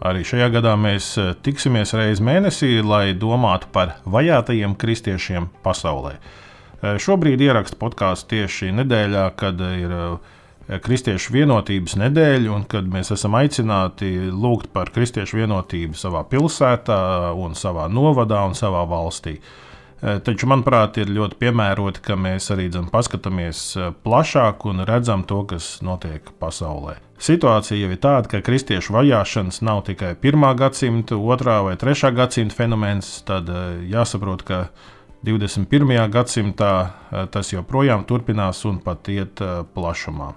Arī šajā gadā mēs eh, tiksimies reizes mēnesī, lai domātu par vajātajiem kristiešiem pasaulē. Eh, šobrīd ierakstu podkāstu tieši nedēļā, kad ir eh, Kristiešu vienotības nedēļa, un kad mēs esam aicināti lūgt par kristiešu vienotību savā pilsētā, savā novadā un savā valstī. Taču, manuprāt, ir ļoti piemēroti, ka mēs arī dzem, paskatāmies plašāk un redzam to, kas notiek pasaulē. Situācija jau ir tāda, ka kristiešu vajāšanas nav tikai 1. gadsimta, 2. vai 3. gadsimta fenomens. Tad eh, jāsaprot, ka 21. gadsimtā eh, tas joprojām turpinās un pat iet eh, plašumā.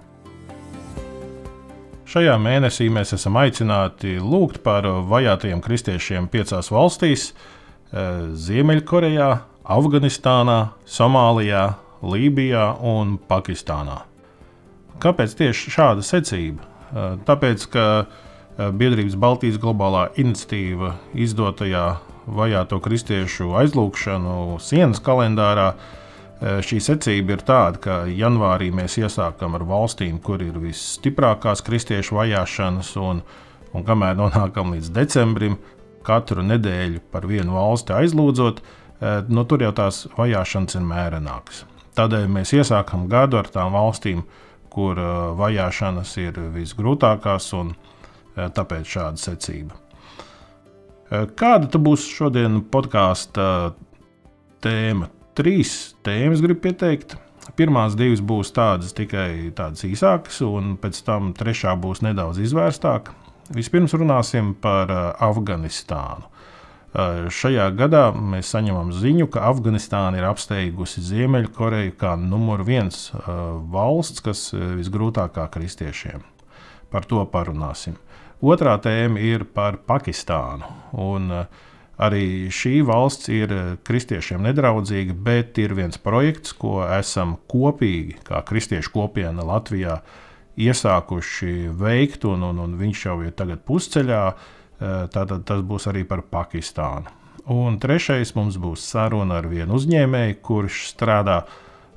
Šajā mēnesī mēs esam aicināti lūgt par vajātajiem kristiešiem piecās valstīs - Ziemeļkorejā, Afganistānā, Somālijā, Lībijā un Pakistānā. Kāpēc tieši šāda secība? Eh, tāpēc, ka eh, biedrības Baltijas globālā iniciatīva izdotajā vajāto kristiešu aizlūgšanu sienas kalendārā eh, šī secība ir tāda, ka janvārī mēs iesākam ar valstīm, kur ir visstiprākās kristiešu vajāšanas, un, un kamēr nonākam līdz decembrim, katru nedēļu par vienu valsti aizlūdzot, no tur jau tās vajāšanas ir mērenākas. Tādēļ mēs iesākam gadu ar tām valstīm, kur uh, vajāšanas ir visgrūtākās, un uh, tāpēc šāda secība. Kāda būs šodienas podkāstu tēma? Trīs tēmas gribu pieteikt. Pirmās divas būs tādas tikai tādas īsākas, un pēc tam trešā būs nedaudz izvērstāka. Vispirms runāsim par Afganistānu. Šajā gadā mēs saņemam ziņu, ka Afganistāna ir apsteigusi Ziemeļkoreju kā numur viens valsts, kas visgrūtākā kristiešiem. Par to parunāsim. Otrā tēma ir par Pakistānu. Un, Arī šī valsts ir kristiešiem nedraudzīga, bet ir viens projekts, ko esam kopīgi, kā kristiešu kopiena Latvijā, iesākuši veikt, un, un, un viņš jau ir tagad pusceļā. Uh, tātad tas būs arī par Pakistānu. Un trešais mums būs saruna ar vienu uzņēmēju, kurš strādā,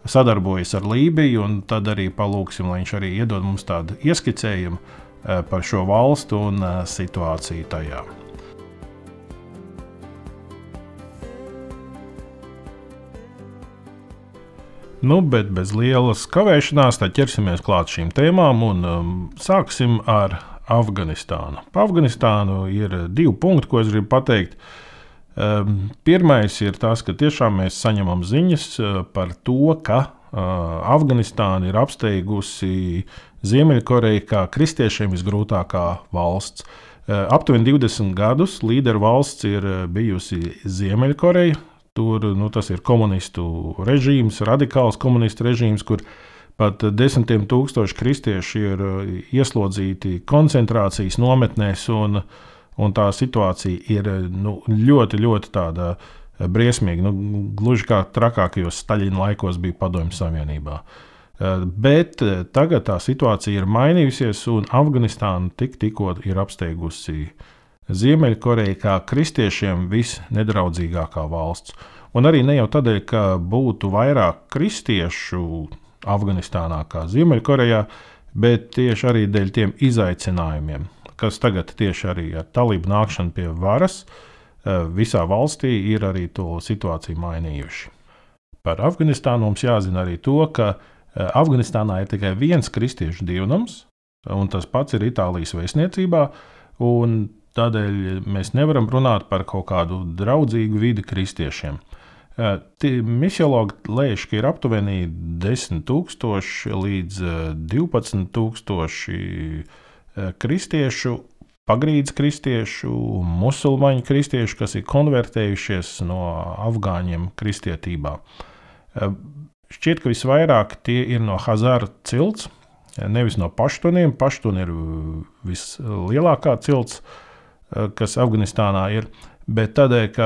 sadarbojas ar Lībiju, un tad arī palūksim, lai viņš arī iedod mums tādu ieskicējumu eh, par šo valstu un eh, situāciju tajā. Nu, bet bez lielas kavēšanās ķersimies klāt šīm tēmām un um, sāksim ar Afganistānu. Par Afganistānu ir divi punkti, ko es gribu pateikt. Um, pirmais ir tas, ka tiešām mēs saņemam ziņas uh, par to, ka uh, Afganistāna ir apsteigusi Ziemeļkoreju kā kristiešiem visgrūtākā valsts. Uh, aptuveni 20 gadus līderu valsts ir bijusi Ziemeļkoreja. Tur nu, tas ir komunistu režīms, radikāls komunistu režīms, kur uh, Pat desmitiem tūkstoši kristieši ir uh, ieslodzīti koncentrācijas nometnēs, un, un tā situācija ir nu, ļoti, ļoti tāda uh, briesmīga. Nu, gluži kā trakākajos Staļina laikos bija Padomju Savienībā. Bet tagad tā situācija ir mainījusies, un Afganistāna tik, tikko ir apsteigusi Ziemeļkoreju kā kristiešiem visnedraudzīgākā valsts. Un arī ne jau tādēļ, ka būtu vairāk kristiešu Afganistānā kā Ziemeļkorejā, bet tieši arī dēļ tiem izaicinājumiem, kas tagad tieši arī ar talību nākšanu pie varas eh, visā valstī ir arī to situāciju mainījuši. Par Afganistānu mums jāzina arī to, ka eh, Afganistānā ir tikai viens kristiešu dievnams, un tas pats ir Itālijas vēstniecībā. Tādēļ mēs nevaram runāt par kaut kādu draudzīgu vidi kristiešiem. Misiologi lēš, ka ir aptuveni 10,000 līdz 12,000 kristiešu, pagrīdes kristiešu, musulmaņu kristiešu, kas ir konvertējušies no afgāņiem kristietībā. Šķiet, ka visvairāk tie ir no Hazara cilts, nevis no paštuniem. Paštuni ir vislielākā cilts, kas Afganistānā ir. Bet tādēļ, ka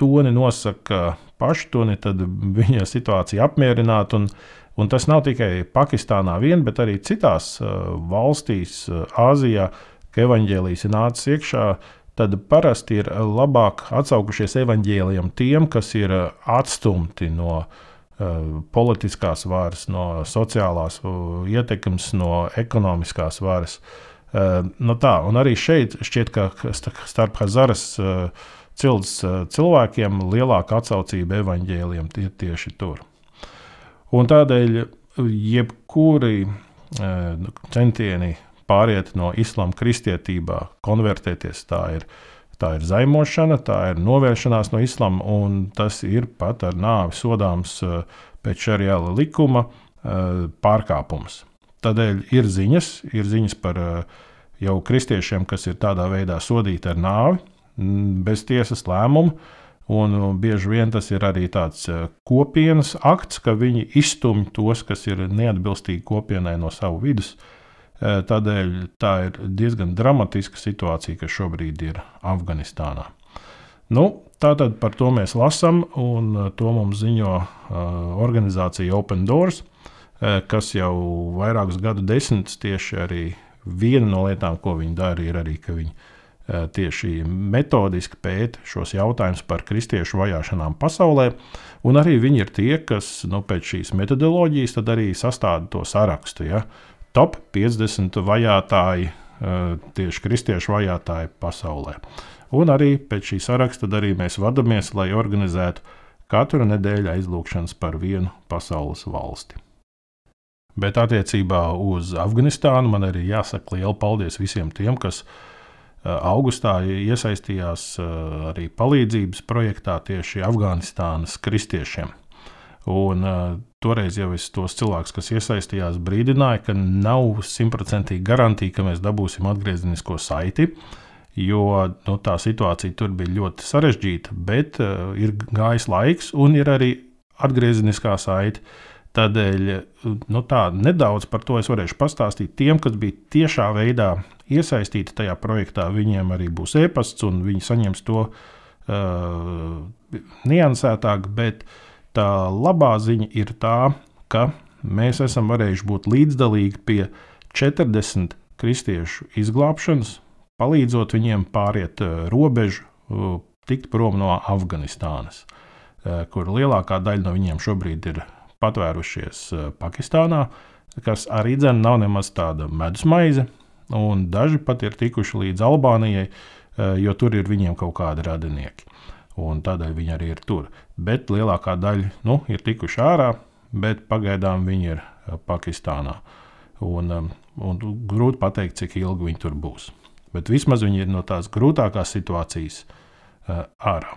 toni nosaka paštuni, tad viņa situācija apmierināta. Un, un tas nav tikai Pakistānā vien, bet arī citās valstīs, Āzijā, ka evaņģēlijas ir nācis iekšā. Tad parasti ir labāk atsaukušies evaņģēlijam tiem, kas ir atstumti no uh, politiskās varas, no sociālās ietekmes, no ekonomiskās varas. Nu tā, un arī šeit šķiet, ka starp Hazaras cilts cilvēkiem lielāka atsaucība evaņģēliem ir tieši tur. Un tādēļ jebkuri centieni pāriet no islāma kristietībā, konvertēties, tā ir Tā ir zaimošana, tā ir novēršanās no islāma, un tas ir pat ar nāvi sodāms eh, pēc šariāla likuma eh, pārkāpums. Tādēļ ir ziņas, ir ziņas par eh, jau kristiešiem, kas ir tādā veidā sodīti ar nāvi, bez tiesas lēmumu. Un bieži vien tas ir arī tāds kopienas akts, ka viņi iztumj tos, kas ir neatbilstīgi kopienai no savu vidus. Eh, tādēļ tā ir diezgan dramatiska situācija, kas šobrīd ir Afganistānā. Nu, tātad par to mēs lasām, un eh, to mums ziņo uh, organizācija Open Doors, uh, kas jau vairākus gadu desmitus tieši arī viena no lietām, ko viņi dara, ir arī, ka viņi tieši metodiski pēta šos jautājumus par kristiešu vajāšanām pasaulē, un arī viņi ir tie, kas nu, pēc šīs metodoloģijas arī sastāda to sarakstu. Ja? Top 50 vajātāji, eh, tieši kristiešu vajātāji pasaulē. Un arī pēc šī saraksta arī mēs vadāmies, lai organizētu katru nedēļu aizlūgšanas par vienu pasaules valsti. Bet attiecībā uz Afganistānu man arī jāsaka liela paldies visiem tiem, kas eh, augustā iesaistījās eh, arī palīdzības projektā tieši Afganistānas kristiešiem. Un, uh, toreiz jau es tos cilvēkus, kas iesaistījās, brīdināju, ka nav simtprocentīgi garantija, ka mēs dabūsim atgriezenisko saiti. Jo nu, tā situācija tur bija ļoti sarežģīta, bet uh, ir gājis laiks un ir arī atgriezeniskā saite. Tādēļ nu, tā, nedaudz par to es varēšu pastāstīt. Tiem, kas bija tiešā veidā iesaistīti tajā projektā, viņiem arī būs e-pasts un viņi saņems to uh, niansētāk. Bet uh, Tā labā ziņa ir tā, ka mēs esam varējuši būt līdzdalīgi pie 40 kristiešu izglābšanas, palīdzot viņiem pāriet eh, robežu, eh, tikt prom no Afganistānas, eh, kur lielākā daļa no viņiem šobrīd ir patvērušies Pakistānā, kas arī dzen nav nemaz tāda medus maize, un daži pat ir tikuši līdz Albānijai, jo tur ir viņiem kaut kādi radinieki un tādēļ viņi arī ir tur. Bet lielākā daļa nu, ir tikuši ārā, bet pagaidām viņi ir eh, Pakistānā. Un, un grūti pateikt, cik ilgi viņi tur būs. Bet vismaz viņi ir no tās grūtākās situācijas ārā.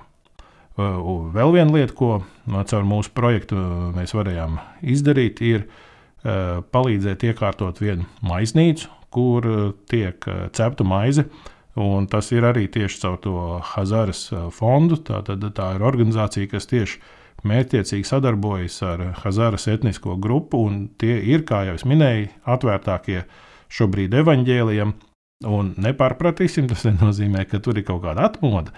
Uh, vēl viena lieta, ko no, caur mūsu projektu mēs varējām izdarīt, ir uh, palīdzēt iekārtot vienu maiznīcu, kur tiek cepta maize uh, Un tas ir arī tieši caur to Hazaras fondu. Tā, tā, tā ir organizācija, kas tieši mērķiecīgi sadarbojas ar Hazaras etnisko grupu, un tie ir, kā jau es minēju, atvērtākie šobrīd evaņģēlijam. Un nepārpratīsim, tas nenozīmē, ka tur ir kaut kāda atmoda,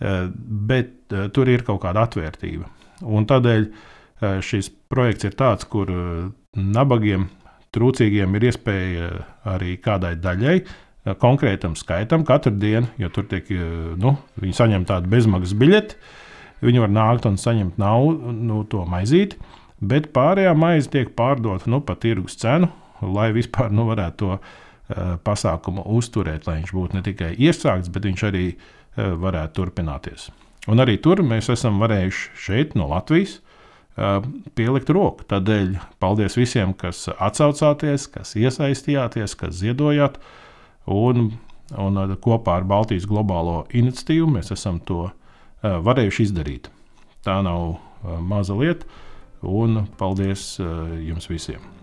bet tur ir kaut kāda atvērtība. Un tādēļ šis projekts ir tāds, kur nabagiem, trūcīgiem ir iespēja arī kādai daļai konkrētam skaitam katru dienu, jo tur tiek, nu, viņi saņem tādu bezmaksas biļeti. Viņi var nākt un saņemt naudu, nu, to maizīti, bet pārējā maize tiek pārdota nu, pa tirgus cenu, lai vispār nu, varētu to uh, pasākumu uzturēt, lai viņš būtu ne tikai iesākts, bet viņš arī uh, varētu turpināties. Un arī tur mēs esam varējuši šeit no Latvijas uh, pielikt roku. Tādēļ paldies visiem, kas atsaucāties, kas iesaistījāties, kas ziedojāt. Un, un kopā ar Baltijas globālo iniciatīvu mēs esam to varējuši izdarīt. Tā nav maza lieta. Un paldies jums visiem!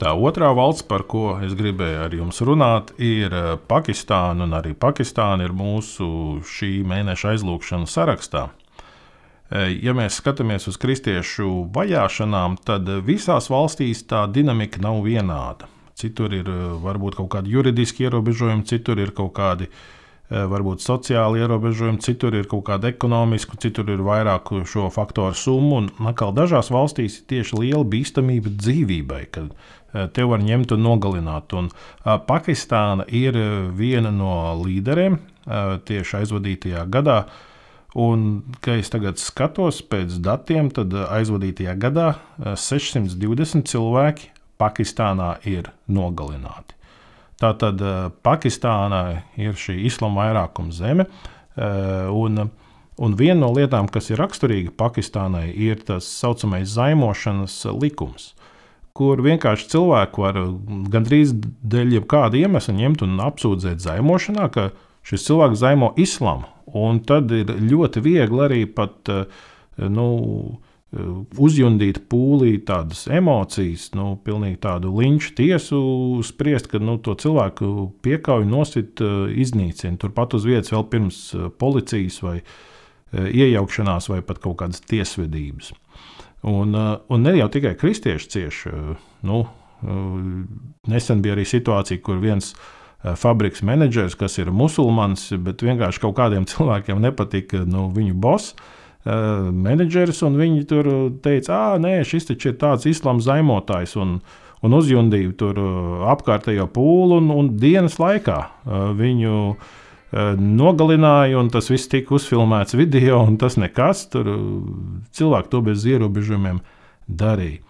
Tā otrā valsts, par ko es gribēju ar jums runāt, ir eh, Pakistāna. Arī Pakistāna ir mūsu šī mēneša aizlūgšanas sarakstā. Eh, ja mēs skatāmies uz kristiešu vajāšanām, tad visās valstīs tā dinamika nav vienāda. Citur ir eh, varbūt kaut kādi juridiski ierobežojumi, citur ir kaut kādi varbūt sociāli ierobežojumi, citur ir kaut kāda ekonomiska, citur ir vairāk šo faktoru summu. Un atkal dažās valstīs ir tieši liela bīstamība dzīvībai, kad Eh, te var ņemt un nogalināt. Un, uh, Pakistāna ir eh, viena no līderiem tieši aizvadītajā gadā. Un, kad es tagad skatos pēc datiem, tad aizvadītajā gadā 620 cilvēki Pakistānā ir nogalināti. Tātad Pakistānā ir šī islāma vairākuma zeme. Un, un viena no lietām, kas ir raksturīga Pakistānai, ir tas tā saucamais zaimošanas likums kur vienkārši cilvēku var gandrīz dēļ jebkāda iemesla ņemt un apsūdzēt zaimošanā, ka šis cilvēks zaimo islāmu. Un tad ir ļoti viegli arī pat eh, nu, uzjundīt pūlī tādas emocijas, nu, pilnīgi tādu linču tiesu spriest, ka nu, to cilvēku piekauju nosit, eh, iznīcina. Turpat uz vietas vēl pirms eh, policijas vai iejaukšanās vai pat kaut kādas tiesvedības. Un, un ne jau tikai kristieši cieši. Nu, nesen bija arī situācija, kur viens fabriks menedžers, kas ir musulmanis, bet vienkārši kaut kādiem cilvēkiem nepatika nu, viņu boss. Menedžeris, un viņi tur teica, ah, nē, šis taču ir tāds islāma zaimotājs, un, un uzjundīja tur apkārtējo pūlu, un, un dienas laikā viņu Eh, nogalināja, un tas viss tika uzfilmēts video, un tas nekas. Tur eh, cilvēki to bez ierobežojumiem darīja.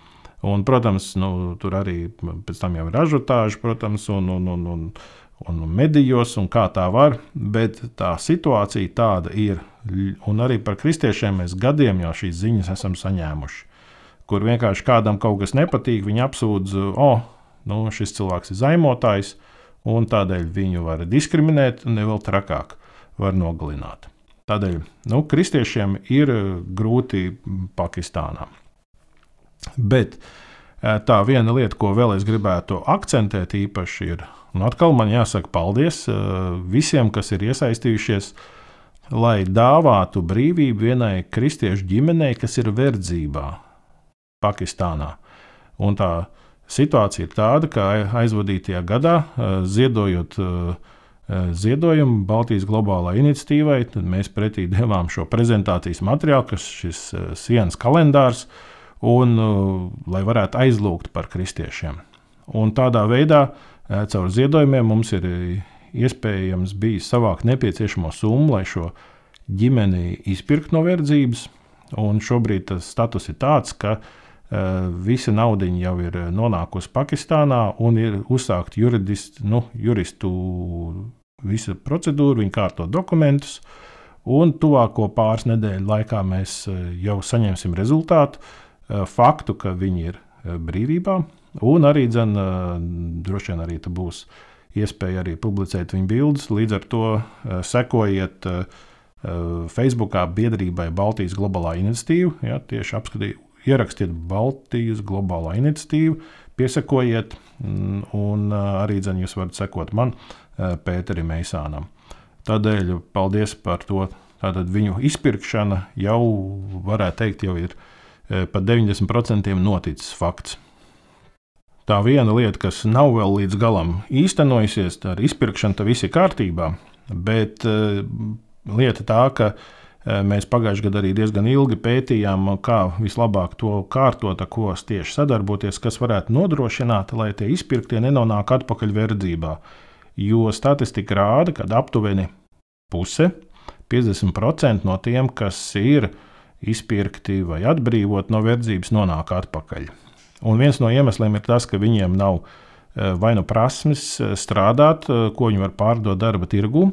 Un, protams, nu, tur arī pēc tam jau ir ražotāži, protams, un, un, un, un, un medijos, un kā tā var. Bet tā situācija tāda ir. Un arī par kristiešiem mēs gadiem jau šīs ziņas esam saņēmuši. Kur vienkārši kādam kaut kas nepatīk, viņi apsūdz, oh, nu, šis cilvēks ir zaimotājs, uh, un tādēļ viņu var diskriminēt, un vēl trakāk var nogalināt. Tādēļ nu, kristiešiem ir eh, grūti Pakistānā. Bet eh, tā viena lieta, ko vēl es gribētu akcentēt īpaši, ir, un atkal man jāsaka paldies eh, visiem, kas ir iesaistījušies, lai dāvātu brīvību vienai kristiešu ģimenei, kas ir verdzībā Pakistānā. Un tā Situācija ir tāda, ka aizvadītajā gadā, ziedojot ziedojumu Baltijas globālā iniciatīvai, tad mēs pretī devām šo prezentācijas materiālu, kas ir šis sienas kalendārs, un lai varētu aizlūgt par kristiešiem. Un tādā veidā caur ziedojumiem mums ir iespējams bijis savākt nepieciešamo summu, lai šo ģimeni izpirkt no verdzības. Un šobrīd tas status ir tāds, ka uh, visa nauda jau ir eh, nonākusi Pakistānā un ir uzsākta juridist, nu, juristu visa procedūra, viņi kārto dokumentus. Un tuvāko pāris nedēļu laikā mēs eh, jau saņemsim rezultātu, faktu, ka viņi ir brīvībā. Un arī, dzen, droši vien, arī būs iespēja arī publicēt viņu bildes. Līdz ar to sekojiet Facebookā biedrībai Baltijas globālā iniciatīva. Ja, tieši apskatīt, ierakstiet Baltijas globālā iniciatīva, piesakojiet, mm, un arī dzen, jūs varat sekot man, Pēterim Eisānam. Tādēļ paldies par to. Tātad viņu izpirkšana jau, varētu teikt, jau ir pat 90% noticis fakts. Tā viena lieta, kas nav vēl līdz galam īstenojusies, tā ir izpirkšana, tā viss ir kārtībā. Bet uh, lieta tā, ka Eh, mēs pagājušajā gadā arī diezgan ilgi pētījām, kā vislabāk to kārtot, ko tieši sadarboties, kas varētu nodrošināt, lai tie izpirktie nenonāk atpakaļ verdzībā. Jo statistika rāda, ka aptuveni puse, 50% no tiem, kas ir izpirkti vai atbrīvot no verdzības, nonāk atpakaļ. Un viens no iemesliem ir tas, ka viņiem nav eh, vai nu prasmes eh, strādāt, ko viņi var pārdot darba tirgū,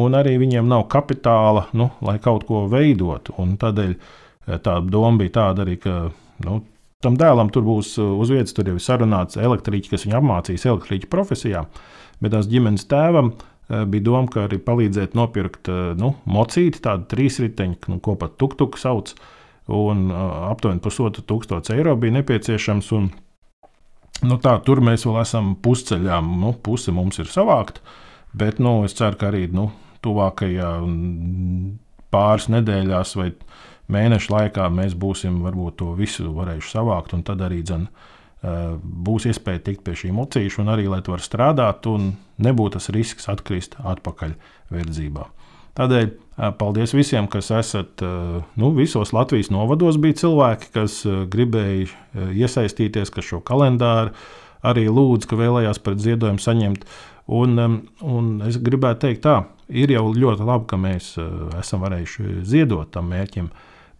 un arī viņiem nav kapitāla, nu, lai kaut ko veidotu. Tādēļ eh, tā doma bija tāda arī, ka nu, tam dēlam tur būs uz vietas, tur jau ir sarunāts elektriķis, kas viņu apmācīs elektriķa profesijā. Bet tās ģimenes tēvam bija doma, ka arī palīdzēt nopirkt nu, mocīti, tādu trīsriteņu, nu, ko pat tuktuku sauc. Un aptuveni pusotru tūkstošu eiro bija nepieciešams. Un, nu, tā, tur mēs vēl esam pusceļā. Nu, puse mums ir savākta. Bet nu, es ceru, ka arī nu, tuvākajā pāris nedēļās vai mēnešu laikā mēs būsim varbūt to visu varējuši savākt, un tad arī dzen, būs iespēja tikt pie šī mocīša, un arī lai to var strādāt, un nebūtu tas risks atkrist atpakaļ verdzībā. Tādēļ paldies visiem, kas esat. Nu, visos Latvijas novados bija cilvēki, kas gribēja iesaistīties, kas šo kalendāru arī lūdzu, ka vēlējās pret ziedojumu saņemt. Un, un es gribētu teikt, tā ir jau ļoti labi, ka mēs esam varējuši ziedot tam mērķim,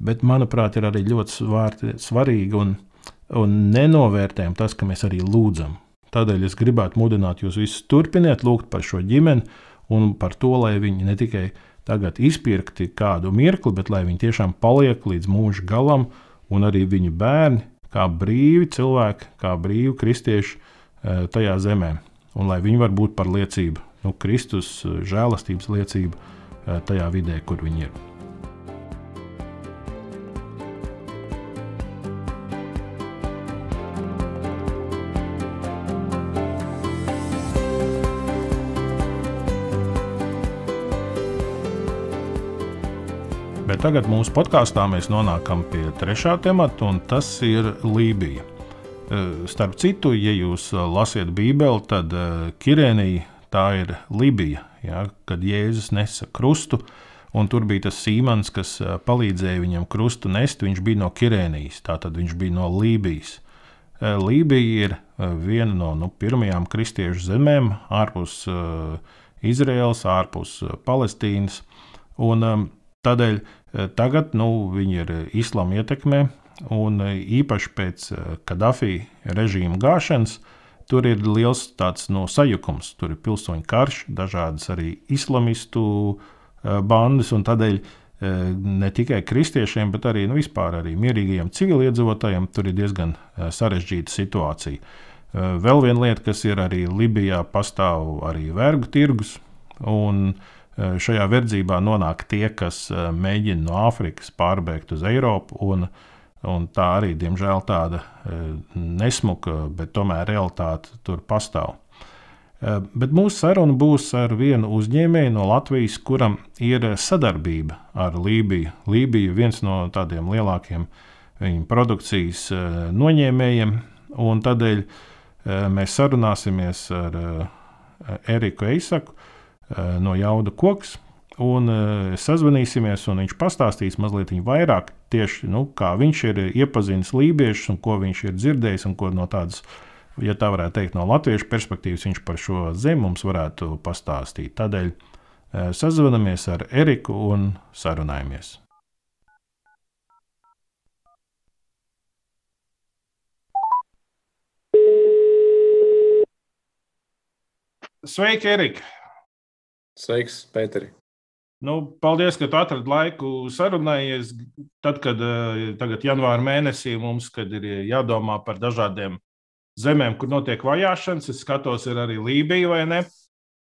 bet manuprāt, ir arī ļoti svarīgi un, un nenovērtējami tas, ka mēs arī lūdzam. Tādēļ es gribētu mudināt jūs visus turpiniet lūgt par šo ģimeni un par to, lai viņi ne tikai tagad izpirkti kādu mirkli, bet lai viņi tiešām paliek līdz mūža galam, un arī viņu bērni, kā brīvi cilvēki, kā brīvi kristieši tajā zemē un lai viņi var būt par liecību, nu, Kristus eh, žēlastības liecību eh, tajā vidē, kur viņi ir. Tagad mūsu podkāstā mēs nonākam pie trešā temata, un tas ir Lībija. Eh, starp citu, ja jūs eh, lasiet Bībeli, tad eh, Kirēnija tā ir Libija, ja, kad Jēzus nesa krustu. Un tur bija tas Sīmans, kas palīdzēja viņam krustu nest. Viņš bija no Kirēnijas, tātad viņš bija no Lībijas. Lībija ir viena no nu, pirmajām kristiešu zemēm ārpus uh, Izraels, ārpus Palestīnas. Un, um, tādēļ tagad nu, viņi ir islāma ietekmē, un e, īpaši pēc Kadafī režīma gāšanas, tur ir liels tāds no sajukums. Tur ir pilsoņu karš, dažādas arī islamistu bandas, tādēļ ne tikai kristiešiem, bet arī nu, vispār arī mierīgajiem civiliedzīvotājiem tur ir diezgan sarežģīta situācija. Vēl viena lieta, kas ir arī Libijā, pastāv arī vergu tirgus. Un šajā verdzībā nonāk tie, kas mēģina no Āfrikas pārbēgt uz Eiropu. Un, Un tā arī, diemžēl, tāda e, nesmuka, bet tomēr realitāte tur pastāv. Bet mūsu saruna būs ar vienu uzņēmēju no Latvijas, kuram ir sadarbība ar Lībiju. Lībija ir viens no tādiem lielākiem viņa produkcijas noņēmējiem, un tādēļ mēs sarunāsimies ar Eriku Eisaku no Jauda Koks un uh, sazvanīsimies, un viņš pastāstīs mazliet vairāk tieši nu, kā viņš ir iepazinis lībiešus, un ko viņš ir dzirdējis, un ko no tādas, ja tā varētu teikt, no latviešu perspektīvas viņš par šo zemi mums varētu pastāstīt. Tādēļ uh, sazvanamies ar Eriku un sarunājamies. Sveiki, Erika! Sveiks, Pēteri! Nu, paldies, ka tu atradi laiku sarunājies. Tad, kad eh, tagad janvāra mēnesī mums ir jādomā par dažādiem zemēm, kur notiek vajāšanas, es skatos, ir arī Lībija vai ne.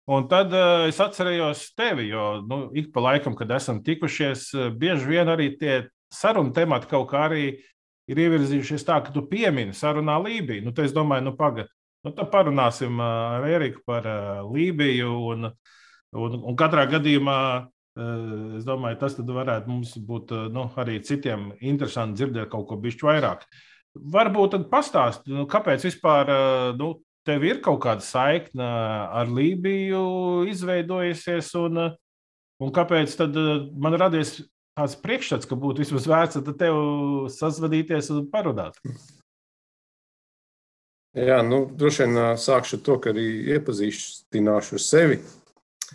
Un tad uh, es atcerējos tevi, jo nu, ik pa laikam, kad esam tikušies, eh, bieži vien arī tie sarunu temati kaut kā arī ir ievirzījušies tā, ka tu piemini sarunā Lībiju. Nu, es domāju, nu, pagaidi, nu, tad parunāsim ar Eriku par uh, Lībiju. Un, un, un katrā gadījumā Eh, es domāju, tas varētu mums būt eh, nu, arī citiem interesanti dzirdēt kaut ko bišķi vairāk. Varbūt tad pastāst, nu, kāpēc vispār eh, nu, tev ir kaut kāda saikne ar Lībiju izveidojusies, un, un kāpēc tad man radies tāds priekšstats, ka būtu vismaz vērts ar tevi sazvanīties un parunāt? Jā, nu, droši vien sākšu ar to, ka arī iepazīstināšu sevi.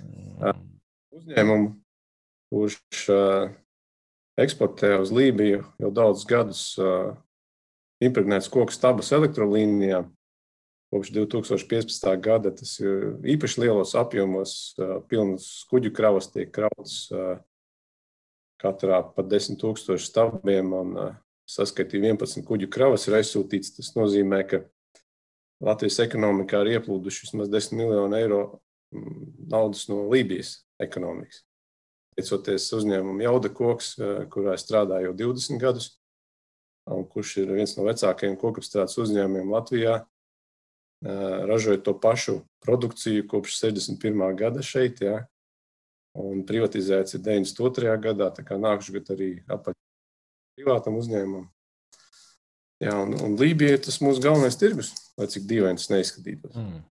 Mm. Uzņēmumu kurš eksportē uz Lībiju jau daudzus gadus impregnēts koku stabas elektrolīnijā. Kopš 2015. gada tas ir īpaši lielos apjomos, pilnas kuģu kravas tiek krauts katrā pa 10 tūkstošu stabiem. Un, saskaitīju 11 kuģu kravas ir aizsūtīts. Tas nozīmē, ka Latvijas ekonomikā ir ieplūduši vismaz 10 miljoni eiro naudas no Lībijas ekonomikas. Teicoties uzņēmumam Jauda Koks, kurā strādāju jau 20 gadus, un kurš ir viens no vecākajiem kokapstrādes uzņēmumiem Latvijā, ražoja to pašu produkciju kopš 61. gada šeit. Ja, un privatizēts ir 92. gadā, tā kā nākuši gadu arī apaļ privātam uzņēmumam. Jā, un, un Lībija ir tas mūsu galvenais tirgus, lai cik dīvaini tas neizskatītos. Mm.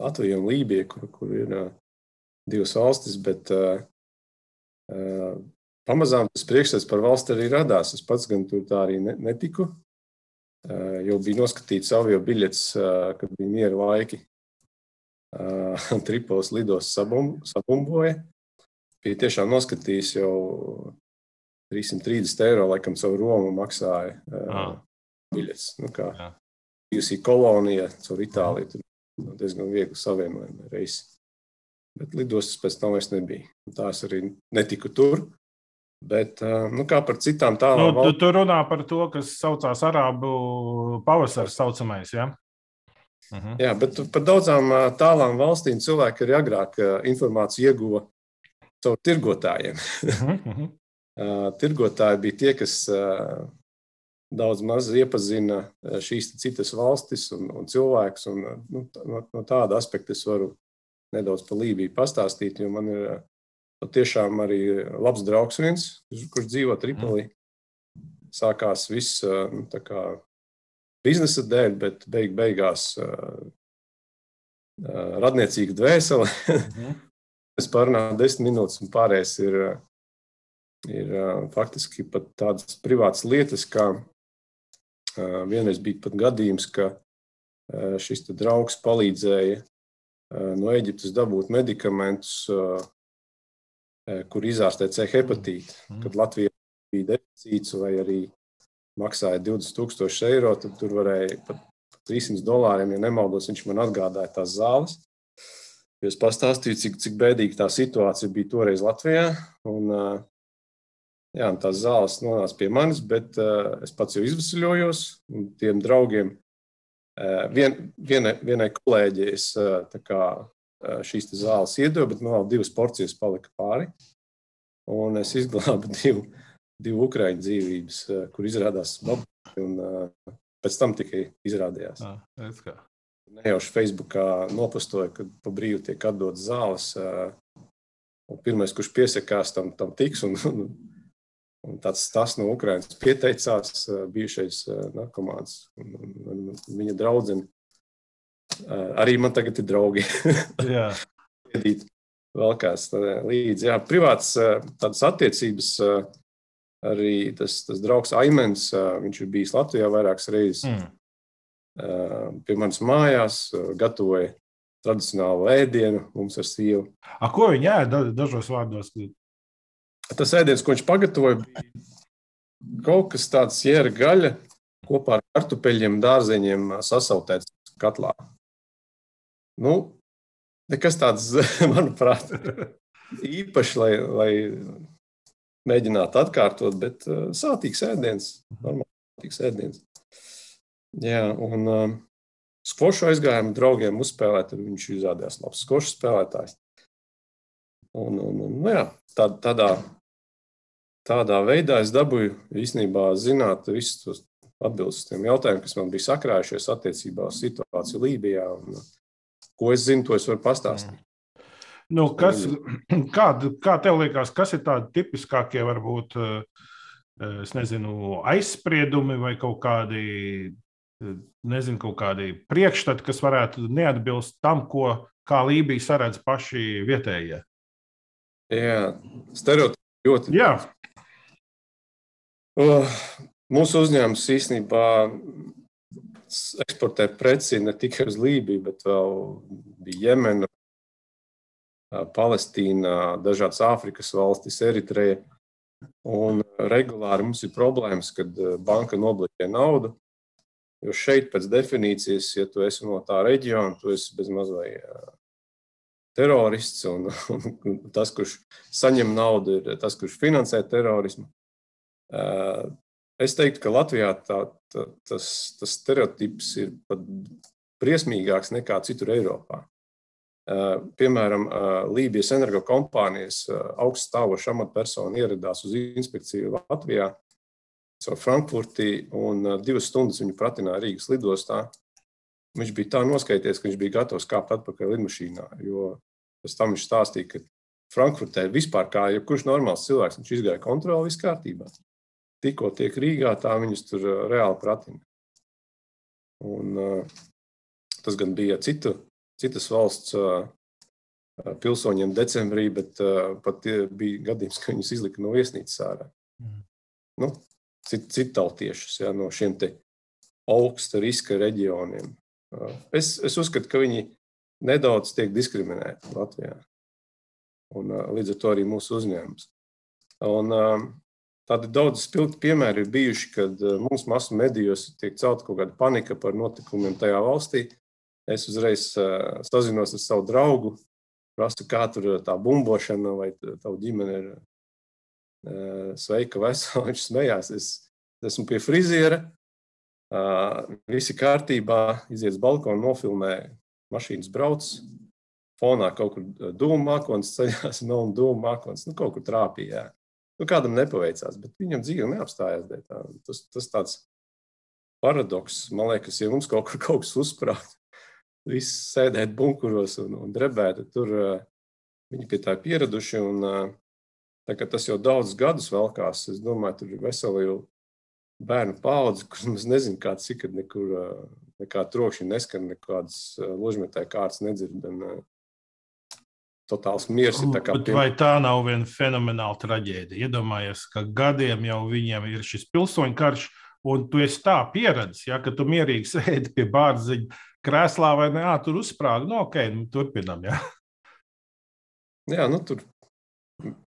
Latvija un Lībija, kur, kur ir uh, divas valstis, bet uh, uh, pamazām tas priekšstats par valsti arī radās. Es pats gan tur tā arī ne, netiku. Uh, jau bija noskatīts avio biļets, uh, kad bija miera laiki. Uh, Tripolis lidos sabum, sabumboja. Bija tiešām noskatījis jau 330 eiro, laikam, savu Romu maksāja. Uh, biļets. Nu, kā bijusi kolonija caur Itāliju, tur diezgan viegli savienojumi reisi. Bet lidostas pēc tam vairs nebija. Tā es arī netiku tur. Bet nu, kā par citām tālām nu, valstīm? Tu, tu runā par to, kas saucās Arābu pavasaris, saucamais. Ja? Mhm. Jā, bet par daudzām tālām valstīm cilvēki arī agrāk informāciju ieguva caur tirgotājiem. Uh -huh. Tirgotāji bija tie, kas daudz maz iepazina eh, šīs citas valstis un, un cilvēkus. Un, eh, nu, no, no tāda aspekta es varu nedaudz par Lībiju pastāstīt, jo man ir eh, tiešām arī labs draugs viens, kurš dzīvo Tripolī. Sākās viss nu, kā, biznesa dēļ, bet beig, beigās uh, uh, radniecīga dvēsele. Mhm. es parunāju desmit minūtes, un pārējais ir, ir uh, faktiski pat tādas privātas lietas, kā Vienreiz bija pat gadījums, ka šis draugs palīdzēja no Eģiptes dabūt medikamentus, kur izārstēt C hepatītu. Mm. Kad Latvijā bija deficīts vai arī maksāja 20,000 eiro, tad tur varēja pat 300 dolāriem, ja nemaldos, viņš man atgādāja tās zāles. Es pastāstīju, cik, cik bēdīga tā situācija bija toreiz Latvijā. Un, Jā, tās zāles nonāca pie manis, bet uh, es pats jau izvesaļojos. Tiem draugiem, uh, vien, vienai, vienai kolēģei es uh, kā, uh, šīs zāles iedevu, bet man vēl divas porcijas palika pāri. Un es izglābu divu, divu ukrāņu dzīvības, uh, kur izrādās babuļi. Uh, pēc tam tikai izrādījās. Ah, Nejauši Facebookā nopostoja, ka pa brīvu tiek atdotas zāles. Uh, pirmais, kurš piesakās tam, tam tiks. Un, un, Un tāds tas no Ukrainas pieteicās, bijušais narkomāns un, un, un viņa draudzene. Arī man tagad ir draugi. Jā. Vēl kāds līdzi. Jā, privāts tādas attiecības. Arī tas, tas draugs Aimens, viņš ir bijis Latvijā vairākas reizes. Mm. Pie manas mājās gatavoja tradicionālu ēdienu mums ar sievu. A, ko viņi ēda dažos vārdos? Tas ēdiens, ko viņš pagatavoja, bija kaut kas tāds jēra gaļa kopā ar kartupeļiem, dārzeņiem sasautēts katlā. Nu, nekas tāds, manuprāt, īpaši, lai, lai mēģinātu atkārtot, bet uh, sātīgs ēdiens, normāls ēdiens. Jā, un uh, skvošu aizgājām draugiem uzspēlēt, un viņš izrādījās labs skvošu spēlētājs. Un, un, un, nu jā, tā, tādā tādā veidā es dabūju īstenībā zināt visus tos atbildus tiem jautājumiem, kas man bija sakrājušies attiecībā uz situāciju Lībijā. Un, ko es zinu, to es varu pastāstīt. Nu, kas, kā, kā tev liekas, kas ir tādi tipiskākie, varbūt, eh, es nezinu, aizspriedumi vai kaut kādi, nezinu, kaut kādi priekšstati, kas varētu neatbilst tam, ko kā Lībija saredz paši vietējie? Jā, stereotipi ļoti. Jā. Uh, mūsu uzņēmums īstenībā eksportē preci ne tikai uz Lībiju, bet vēl bija Jemena, Palestīna, dažādas Āfrikas valstis, Eritreja. Un regulāri mums ir problēmas, kad banka nobloķē naudu. Jo šeit, pēc definīcijas, ja tu esi no tā reģiona, tu esi bezmaz vai terorists. Un, un tas, kurš saņem naudu, ir tas, kurš finansē terorismu. Es teiktu, ka Latvijā tā, tā, tas, tas stereotips ir pat briesmīgāks nekā citur Eiropā. Piemēram, Lībijas energokompānijas augststāvoša amatpersona ieradās uz inspekciju Latvijā caur Frankfurti un divas stundas viņu pratināja Rīgas lidostā. Viņš bija tā noskaities, ka viņš bija gatavs kāpt atpakaļ lidmašīnā, jo pēc tam viņš stāstīja, ka Frankfurtē vispār kā jebkurš normāls cilvēks, viņš izgāja kontroli, viss kārtībā. Tikko tiek Rīgā, tā viņus tur reāli pratina. Un, tas gan bija citu citas valsts pilsoņiem decembrī, bet pat bija gadījums, ka viņus izlika no viesnīcas ārā. Mm. Nu, cit, Citāltiešus ja, no šiem augsta riska reģioniem. Es, es uzskatu, ka viņi nedaudz tiek diskriminēti Latvijā. Un, līdz ar to arī mūsu uzņēmums. Un, tādi daudz spilgti piemēri ir bijuši, kad mums masu medijos tiek celta kaut kāda panika par notikumiem tajā valstī. Es uzreiz uh, sazinos ar savu draugu, prasu, kā tur tā bumbošana, vai tā ģimene ir sveika, vesela. Viņš smējās. Es esmu pie friziera, visi kārtībā, iziet uz balkonu, nofilmē mašīnas brauc. Fonā kaut kur dūmu mākslinieks ceļās, un dūmu mākslinieks nu, kaut kur trāpīja. Nu, kādam nepaveicās, bet viņam dzīve neapstājās. Tā. Tas, tas tāds paradoks, man liekas, ja mums kaut kur kaut kas uzsprāst, visi sēdēt bunkuros un, un drebēt. Tur uh, viņi pie tā pieraduši. Un, uh, tas jau daudzus gadus velkās. Es domāju, tur ir vesela jau bērnu paudze, kurš mēs nezinām, kāds ir, kad nekur uh, nekāda trokšņa neskan, nekādas ložmetēja kārtas nedzird. Un, Totāls miers ir kā. Pie... Vai tā nav viena fenomenāla traģēdija? Iedomājieties, ka gadiem jau viņiem ir šis pilsoņu karš, un tu esi tā pieredzējis, ja, ka tu mierīgi sēdi pie bārziņa krēslā vai ne, tur uzsprāga. Nu, ok, nu, turpinām. Jā. jā, nu tur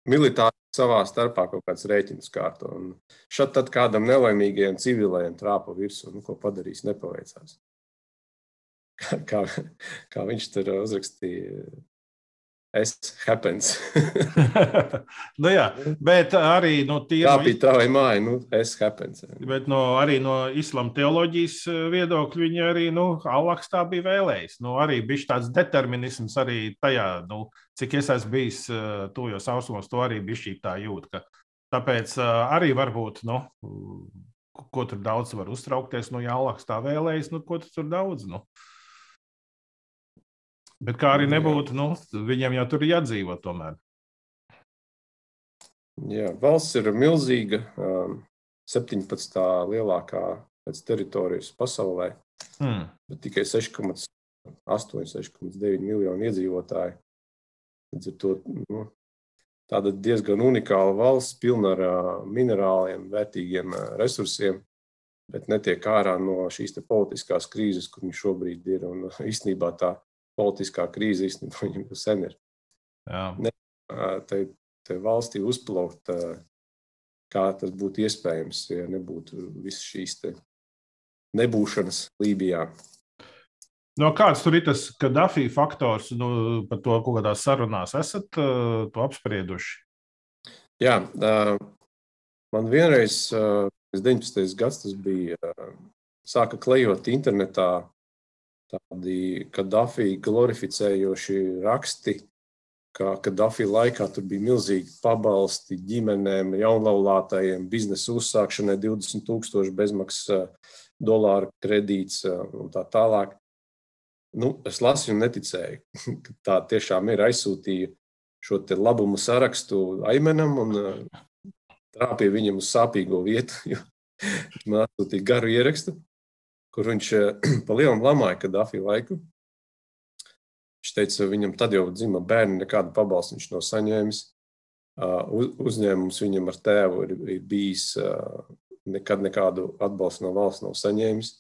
militāri savā starpā kaut kāds rēķins kārto. Un šad tad kādam nelaimīgajam civilējam trāpa virsū, nu, ko padarīs, nepaveicās. Kā, kā, kā viņš tur uzrakstīja, Es happens. nu, jā, bet arī no tīra. Tā bija tā vai māja, nu, es happens. Bet no, arī no islāma teoloģijas eh, viedokļa viņa arī, nu, Alaks tā bija vēlējis. Nu, arī bija tāds determinisms arī tajā, nu, cik es esmu bijis uh, tujos austrumos, to arī bija šī tā jūta. Tāpēc uh, arī varbūt, nu, ko tur daudz var uztraukties, nu, ja Alaks tā vēlējis, nu, ko tur daudz, nu. Bet kā arī nebūtu, nu, viņiem jau tur ir jādzīvo tomēr. Jā, valsts ir milzīga, 17. Um, lielākā pēc teritorijas pasaulē, hmm. bet tikai 6,8, 6,9 miljoni iedzīvotāji. Līdz ar to nu, tāda diezgan unikāla valsts, pilna ar uh, minerāliem, vērtīgiem uh, resursiem, bet netiek ārā no šīs politiskās krīzes, kur viņi šobrīd ir. Un, īstenībā tā politiskā krīze īstenībā viņam jau sen ir. Ne, te, te valstī uzplaukt, kā tas būtu iespējams, ja nebūtu visas šīs nebūšanas Lībijā. No kāds tur ir tas Kadafī faktors, nu, par to kaut kādās sarunās esat uh, to apsprieduši? Jā, uh, man vienreiz, uh, 19. gads tas bija, uh, sāka klejot internetā tādi Kadafī glorificējoši raksti, ka Kadafī laikā tur bija milzīgi pabalsti ģimenēm, jaunlaulātajiem, biznesa uzsākšanai 20 tūkstoši bezmaksas dolāru kredīts un tā tālāk. Nu, es lasīju un neticēju, ka tā tiešām ir aizsūtīja šo labumu sarakstu Aimenam un trāpīja viņam uz sāpīgo vietu. Viņš man atsūtīja garu ierakstu kur viņš eh, pa lielam lamāja Kadafī laiku. Viņš teica, viņam tad jau dzima bērni, nekādu pabalstu viņš nav saņēmis. Uzņēmums viņam ar tēvu ir, ir bijis, nekad nekādu atbalstu no valsts nav saņēmis.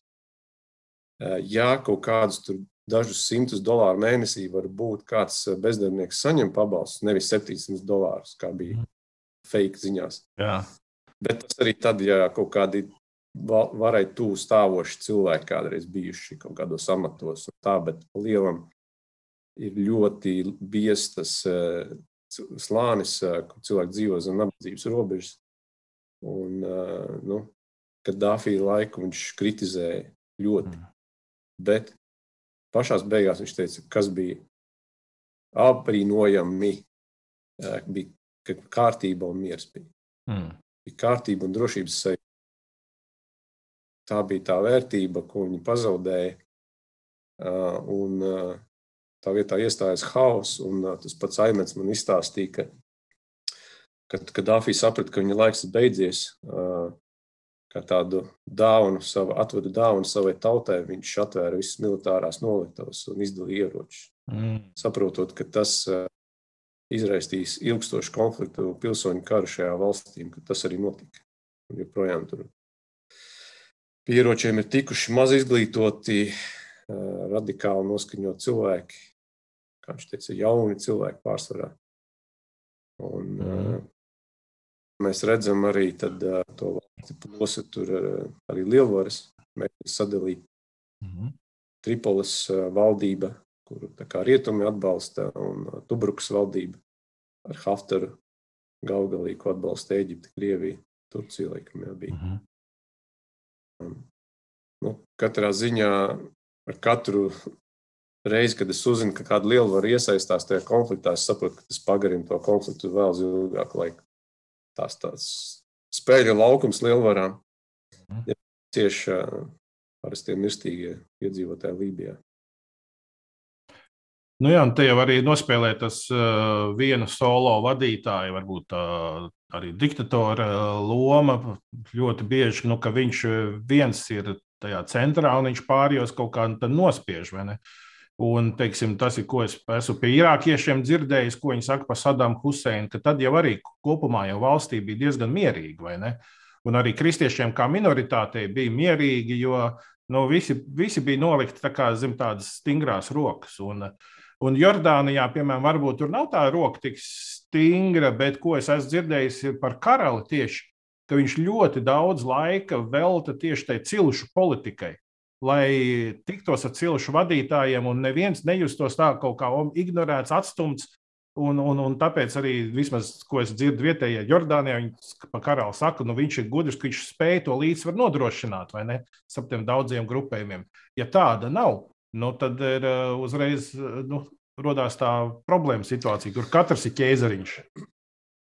Ja kaut kādus tur dažus simtus dolāru mēnesī var būt kāds bezdarbnieks saņem pabalstu, nevis 700 dolārus, kā bija mhm. fake ziņās. Jā. Bet tas arī tad, ja kaut kādi varēja tuvu stāvoši cilvēki kādreiz bijuši kaut kādos amatos. Tā, bet lielam ir ļoti biestas eh, slānis, eh, kur cilvēki dzīvo zem nabadzības robežas. Un, eh, nu, kad Dāfija laiku viņš kritizēja ļoti. Mm. Bet pašā beigās viņš teica, kas bija apbrīnojami, bija kārtība un miers. Bija. Mm. bija kārtība un drošības sajūta. Tā bija tā vērtība, ko viņi pazaudēja. Un tā vietā iestājās haoss, un tas pats Aimets man izstāstīja, ka, kad, kad Dāfija saprata, ka viņa laiks ir beidzies, kā tādu dāvanu, savu, atvedu dāvanu savai tautai, viņš atvēra visas militārās noliktavas un izdalīja ieročus. Mm. Saprotot, ka tas izraisīs ilgstošu konfliktu, pilsoņu karu šajā valstī, ka tas arī notika. Un joprojām tur pie ieročiem ir tikuši maz izglītoti, radikāli noskaņot cilvēki, kā viņš teica, jauni cilvēki pārsvarā. Un, mm. Mēs redzam arī tad, to valsti plosu, tur arī lielvaras mēģina sadalīt. Mm. Tripolis valdība, kuru rietumi atbalsta, un Tubrukas valdība ar Haftaru galgalī, ko atbalsta Eģipte, Krievija, Turcija, laikam jau bija. Mm. Nu, katrā ziņā ar katru reizi, kad es uzzinu, ka kāda lielvara iesaistās tajā konfliktā, es saprotu, ka tas pagarina to konfliktu vēl uz ilgāku laiku. Tās tāds spēļu laukums lielvarām mhm. ir cieši parastie mirstīgie iedzīvotāji Lībijā. Nu jā, un te jau arī nospēlē tas uh, viena solo vadītāja, varbūt uh, arī diktatora loma. Ļoti bieži, nu, viņš viens ir tajā centrā un viņš pārējos kaut kā nospiež. Un, teiksim, tas ir, ko es esmu pie irākiešiem dzirdējis, ko viņi saka par Sadamu Huseinu, ka tad jau arī kopumā jau valstī bija diezgan mierīgi, vai ne? Un arī kristiešiem kā minoritātei bija mierīgi, jo nu, visi, visi bija nolikti tā kā zem tādas stingrās rokas. Un, uh, Un Jordānijā, piemēram, varbūt tur nav tā roka tik stingra, bet ko es esmu dzirdējis par karali tieši, ka viņš ļoti daudz laika velta tieši tai cilšu politikai, lai tiktos ar cilšu vadītājiem un neviens nejustos tā kaut kā ignorēts, atstumts. Un, un, un tāpēc arī, vismaz, ko es dzirdu vietējā Jordānijā, viņi pa karalu saka, nu viņš ir gudrs, ka viņš spēj to līdzsvaru nodrošināt, vai ne, starp tiem daudziem grupējumiem. Ja tāda nav, nu, tad ir uh, uzreiz uh, nu, rodās tā problēma situācija, kur katrs ir ķēzariņš.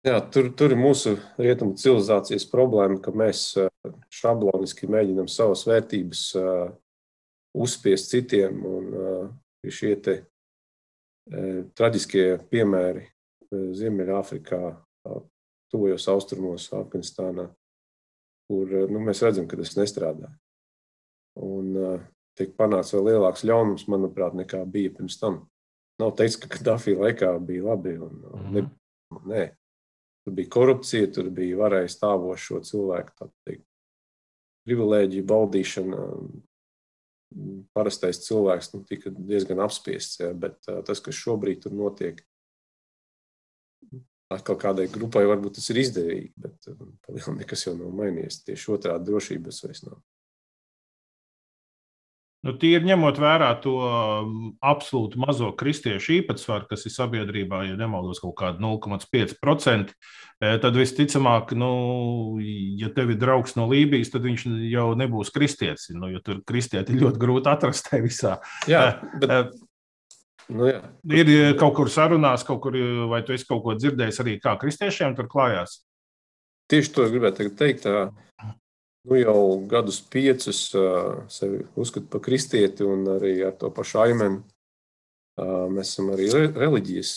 Jā, tur, tur ir mūsu rietumu civilizācijas problēma, ka mēs uh, šabloniski mēģinām savas vērtības uzspiest citiem. Un, šie te, traģiskie piemēri Ziemeļāfrikā, tuvajos austrumos, Afganistānā, kur nu, mēs redzam, ka tas nestrādā. Un, tiek panākts vēl lielāks ļaunums, manuprāt, nekā bija pirms tam. Nav teiks, ka Kadafī laikā bija labi. Un, un mm -hmm. Nē, tur bija korupcija, tur bija varēja stāvošo cilvēku teikt, privilēģiju baudīšana. Parastais cilvēks nu, tika diezgan apspiests, ja, bet uh, tas, kas šobrīd tur notiek, atkal kādai grupai varbūt tas ir izdevīgi, bet uh, nekas jau nav mainījies. Tieši otrādi drošības vairs nav. Nu, Tīri ņemot vērā to um, absolūti mazo kristiešu īpatsvaru, kas ir sabiedrībā, ja nemaldos, kaut kāda 0,5%, e, tad visticamāk, nu, ja tev ir draugs no Lībijas, tad viņš jau nebūs kristietis. Nu, jo tur kristieti ir ļoti grūti atrast tajā visā. Jā, e, bet... E, Nu, jā. ir kaut kur sarunās, kaut kur, vai tu esi kaut ko dzirdējis arī kā kristiešiem tur klājās? Tieši to es gribētu teikt nu, jau gadus piecus sevi uzskatu par kristieti un arī ar to pašu aimenu. Mēs esam arī reliģijas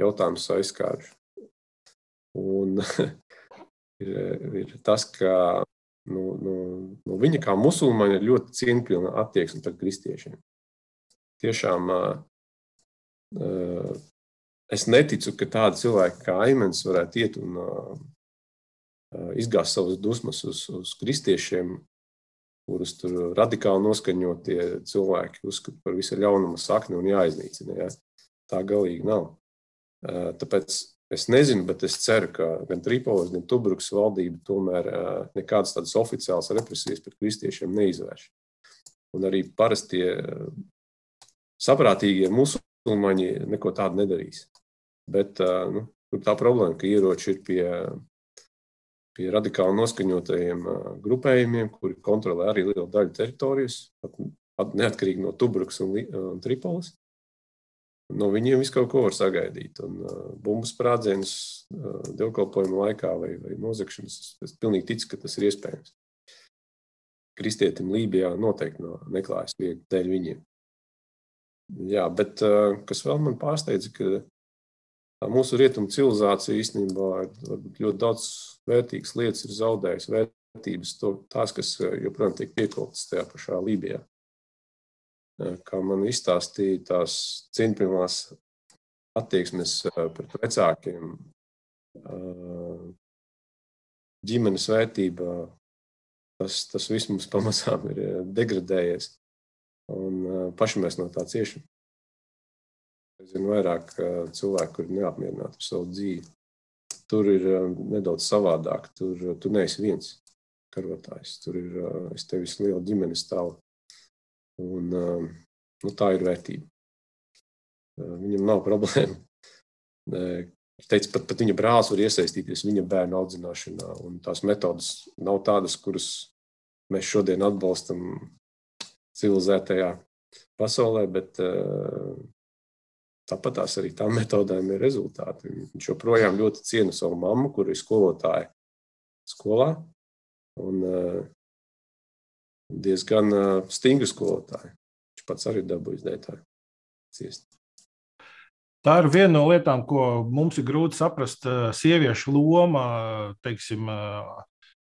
jautājumus aizskāruši. Un ir, ir tas, ka nu, nu, nu, viņa kā musulmaņa ir ļoti cieņpilna attieksme pret kristiešiem. Tiešām es neticu, ka tādi cilvēki kā Aimens varētu iet un izgāzt savas dusmas uz, uz kristiešiem, kurus tur radikāli noskaņotie cilvēki uzskata par visu ļaunuma sakni un jāiznīcina. Ja? Tā galīgi nav. Tāpēc es nezinu, bet es ceru, ka gan Tripolis, gan Tubrukas valdība tomēr nekādas tādas oficiālas represijas pret kristiešiem neizvērš. Un arī parastie saprātīgie musulmaņi neko tādu nedarīs. Bet nu, tā problēma, ka ieroči ir pie pie radikāli noskaņotajiem grupējumiem, kuri kontrolē arī lielu daļu teritorijas, neatkarīgi no Tubrukas un, un Tripolis. No viņiem visu kaut ko var sagaidīt. Un uh, bumbu sprādzienus uh, dievkalpojumu laikā vai, vai nozagšanas, es pilnīgi ticu, ka tas ir iespējams. Kristietim Lībijā noteikti no neklājas viegli dēļ viņiem. Jā, bet uh, kas vēl man pārsteidza, ka mūsu rietumu civilizācija īstenībā ļoti daudz vērtīgas lietas ir zaudējusi, vērtības, to, tās, kas joprojām tiek piekoptas tajā pašā Lībijā kā man izstāstīja tās cieņpilnās attieksmes pret vecākiem, ģimenes vērtība, tas, tas viss mums pamazām ir degradējies. Un paši mēs no tā ciešam. Zinu vairāk cilvēku, kuri neapmierināti ar savu dzīvi. Tur ir nedaudz savādāk. Tur tu neesi viens karotājs. Tur ir es tevis liela ģimenes stāvoklis Un, nu, tā ir vērtība. Viņam nav problēma. Viņš teica, pat, pat viņa brālis var iesaistīties viņa bērnu audzināšanā. Tās metodas nav tādas, kuras mēs šodien atbalstam civilizētajā pasaulē, bet uh, tāpat tās arī tām metodēm ir rezultāti. Viņš joprojām ļoti ciena savu mammu, kur ir skolotāja skolā. Un, uh, diezgan stingri skolotāji. Viņš pats arī dabūjis dētāju ciest. Tā ir viena no lietām, ko mums ir grūti saprast. Sieviešu loma, teiksim,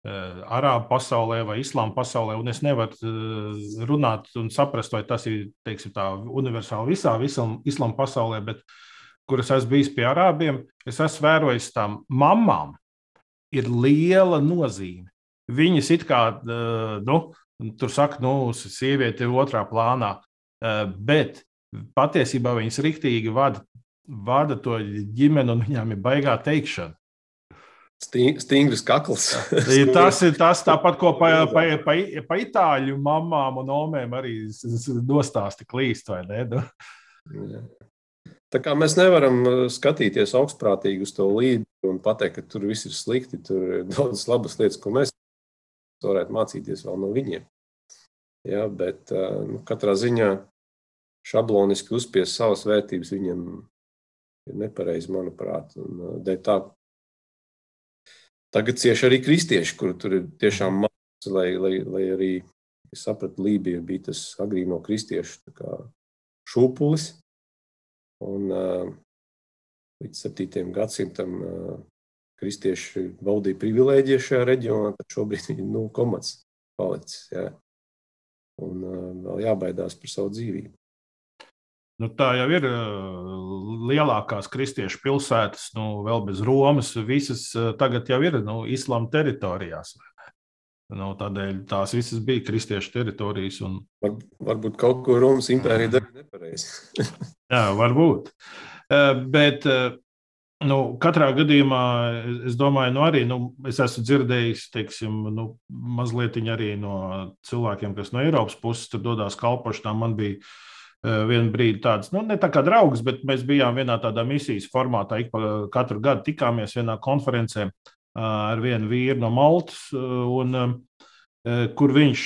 Arābu pasaulē vai Islāma pasaulē, un es nevaru runāt un saprast, vai tas ir teiksim, tā universāli visā Islāma pasaulē, bet kur es esmu bijis pie arābiem, es esmu vērojis tām mamām, ir liela nozīme. Viņas it kā nu, Tur saka, nu, sieviete ir otrā plānā. Eh, bet patiesībā viņas riktīgi vada, vada to ģimeni, un viņām ir baigā teikšana. Stingrs kakls. tas ir tas tāpat, ko pa, pa, pa, pa itāļu mamām un omēm arī nostāsti klīst, vai ne? Nu. Tā kā mēs nevaram eh, skatīties augstprātīgi uz to līdi un pateikt, ka tur viss ir slikti. Tur ir daudz labas lietas, ko mēs varētu mācīties vēl no viņiem. Ja, bet nu, katrā ziņā šabloniski uzspiest savas vērtības viņam ir nepareizi, manuprāt. Un, tā, tagad cieši arī kristieši, kur tur ir tiešām maz, lai, lai, lai arī es sapratu, Lībija bija tas agrīno kristiešu šūpulis. Un, uh, līdz 7. gadsimtam uh, kristieši baudīja privilēģiju šajā reģionā, tad šobrīd ir nu, komats palicis. Jā. Un uh, vēl jābaidās par savu dzīvību. Nu, tā jau ir lielākās kristiešu pilsētas, nu, vēl bez Romas. Visas tagad jau ir nu, islāma teritorijās. Nu, tādēļ tās visas bija kristiešu teritorijas. Un... Var, varbūt kaut ko Romas impērija darīja nepareizi. Jā, varbūt. Bet Nu, katrā gadījumā es domāju, nu, arī nu, es esmu dzirdējis, teiksim, nu, mazliet arī no cilvēkiem, kas no Eiropas puses tur dodas kalpošanā. Man bija uh, vienu brīdi tāds, nu, ne tā kā draugs, bet mēs bijām vienā tādā misijas formātā. Ik pa katru gadu tikāmies vienā konferencē uh, ar vienu vīru no Maltas, uh, un, kur viņš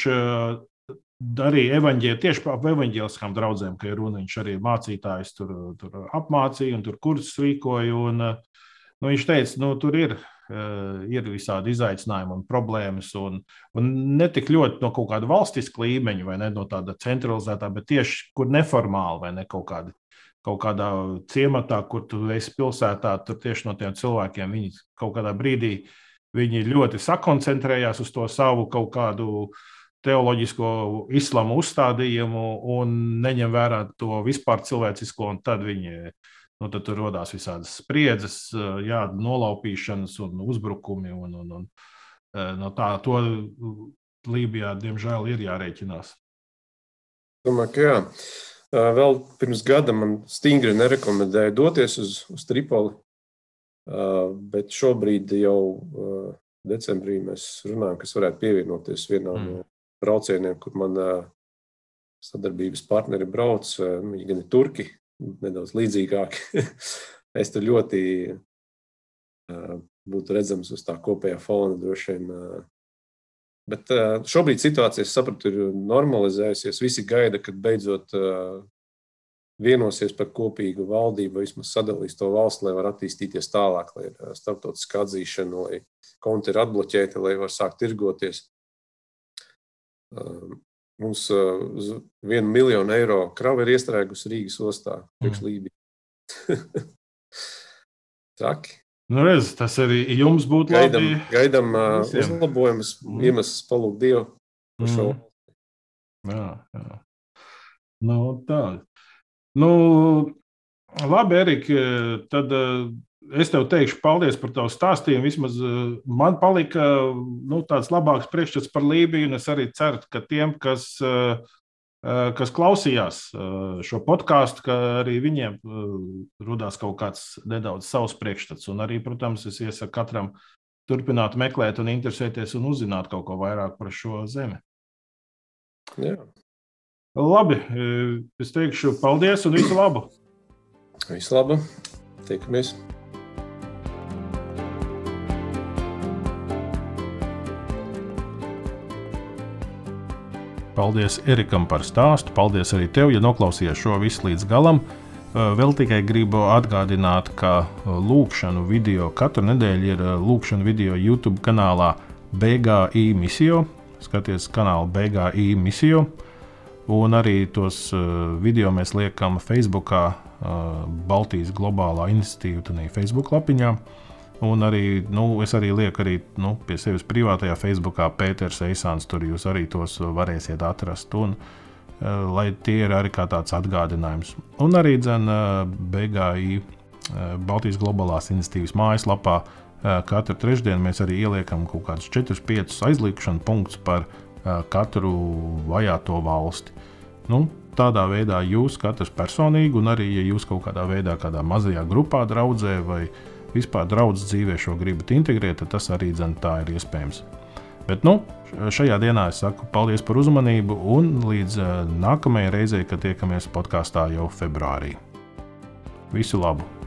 arī evaņģēlī, tieši par evaņģēliskām draudzēm, ka ir runa. Viņš arī mācītājs tur, tur apmācīja un tur kursus rīkoja. Un, nu, viņš teica, nu, tur ir, eh, ir visādi izaicinājumi un problēmas. Un, un ne tik ļoti no kaut kāda valstiska līmeņa vai ne, no tāda centralizētā, bet tieši kur neformāli vai ne kaut kāda. Kaut kādā ciematā, kur tu esi pilsētā, tur tieši no tiem cilvēkiem viņi kaut kādā brīdī viņi ļoti sakoncentrējās uz to savu kaut kādu teoloģisko islāma uzstādījumu un neņem vērā to vispār cilvēcisko, un tad viņi nu, tad tur radās visādas spriedzes, jā, nolaupīšanas un uzbrukumi. Un, un, un, no tā, to Lībijā, diemžēl, ir jārēķinās. Domāju, ka jā. Vēl pirms gada man stingri nerekomendēja doties uz, uz Tripoli, bet šobrīd jau decembrī mēs runājam, kas varētu pievienoties vienam mm. no braucieniem, kur man sadarbības partneri brauc. Viņi gan ir turki, nedaudz līdzīgāki. es tur ļoti būtu redzams uz tā kopējā fona droši vien. Bet šobrīd situācija, es sapratu, ir normalizējusies. Visi gaida, kad beidzot vienosies par kopīgu valdību, vismaz sadalīs to valsts, lai varētu attīstīties tālāk, lai ir starptautiskā atzīšana, lai konti ir atbloķēti, lai var sākt tirgoties. Mums uz vienu miljonu eiro krava ir iestrēgusi Rīgas ostā, priekš mm. Lībija. Traki. Nu, redz, tas arī jums būtu gaidām, labi. Gaidām uh, uzlabojumus, mm. iemesls palūgt Dievu par mm. šo. Jā, jā. Nu, tā. Nu, labi, Erika, tad uh, es tev teikšu paldies par tavu stāstījumu. Vismaz man palika nu, tāds labāks priekšstats par Lībiju, un es arī ceru, ka tiem, kas uh, Eh, kas klausījās eh, šo podkāstu, ka arī viņiem eh, radās kaut kāds nedaudz savs priekšstats. Un arī, protams, es iesaku katram turpināt meklēt, un interesēties un uzzināt kaut ko vairāk par šo zemi. Jā. Labi, es teikšu paldies un visu labu! Visu labu! Tiekamies! Paldies Erikam par stāstu. Paldies arī tev, ja noklausījies šo visu līdz galam. Vēl tikai gribu atgādināt, ka lūkšanu video katru nedēļu ir lūkšanu video YouTube kanālā BGI misija. Skaties kanālu BGI misija. Un arī tos video mēs liekam Facebookā, Baltijas globālā institīva, tādā Facebook lapiņā. Un arī nu, es arī lieku arī, nu, pie sevis privātajā Facebookā Pēters Eisāns. Tur jūs arī tos varēsiet atrast. Un, uh, lai tie ir arī kā tāds atgādinājums. Un arī dzen, uh, BGI uh, Baltijas globālās institīvas mājaslapā katru trešdienu mēs arī ieliekam kaut kādus 4-5 aizliekšanu punktus par katru vajāto valsti. Nu, tādā veidā jūs katrs personīgi, un arī, ja jūs kaut kādā veidā, kādā mazajā grupā draudzē vai uh, vispār draudzes dzīvē šo gribat integrēt, tad tas arī dzen, tā ir iespējams. Bet nu, šajā dienā es saku paldies par uzmanību un līdz uh, nākamajai reizei, kad tiekamies podkāstā jau februārī. Visu labu!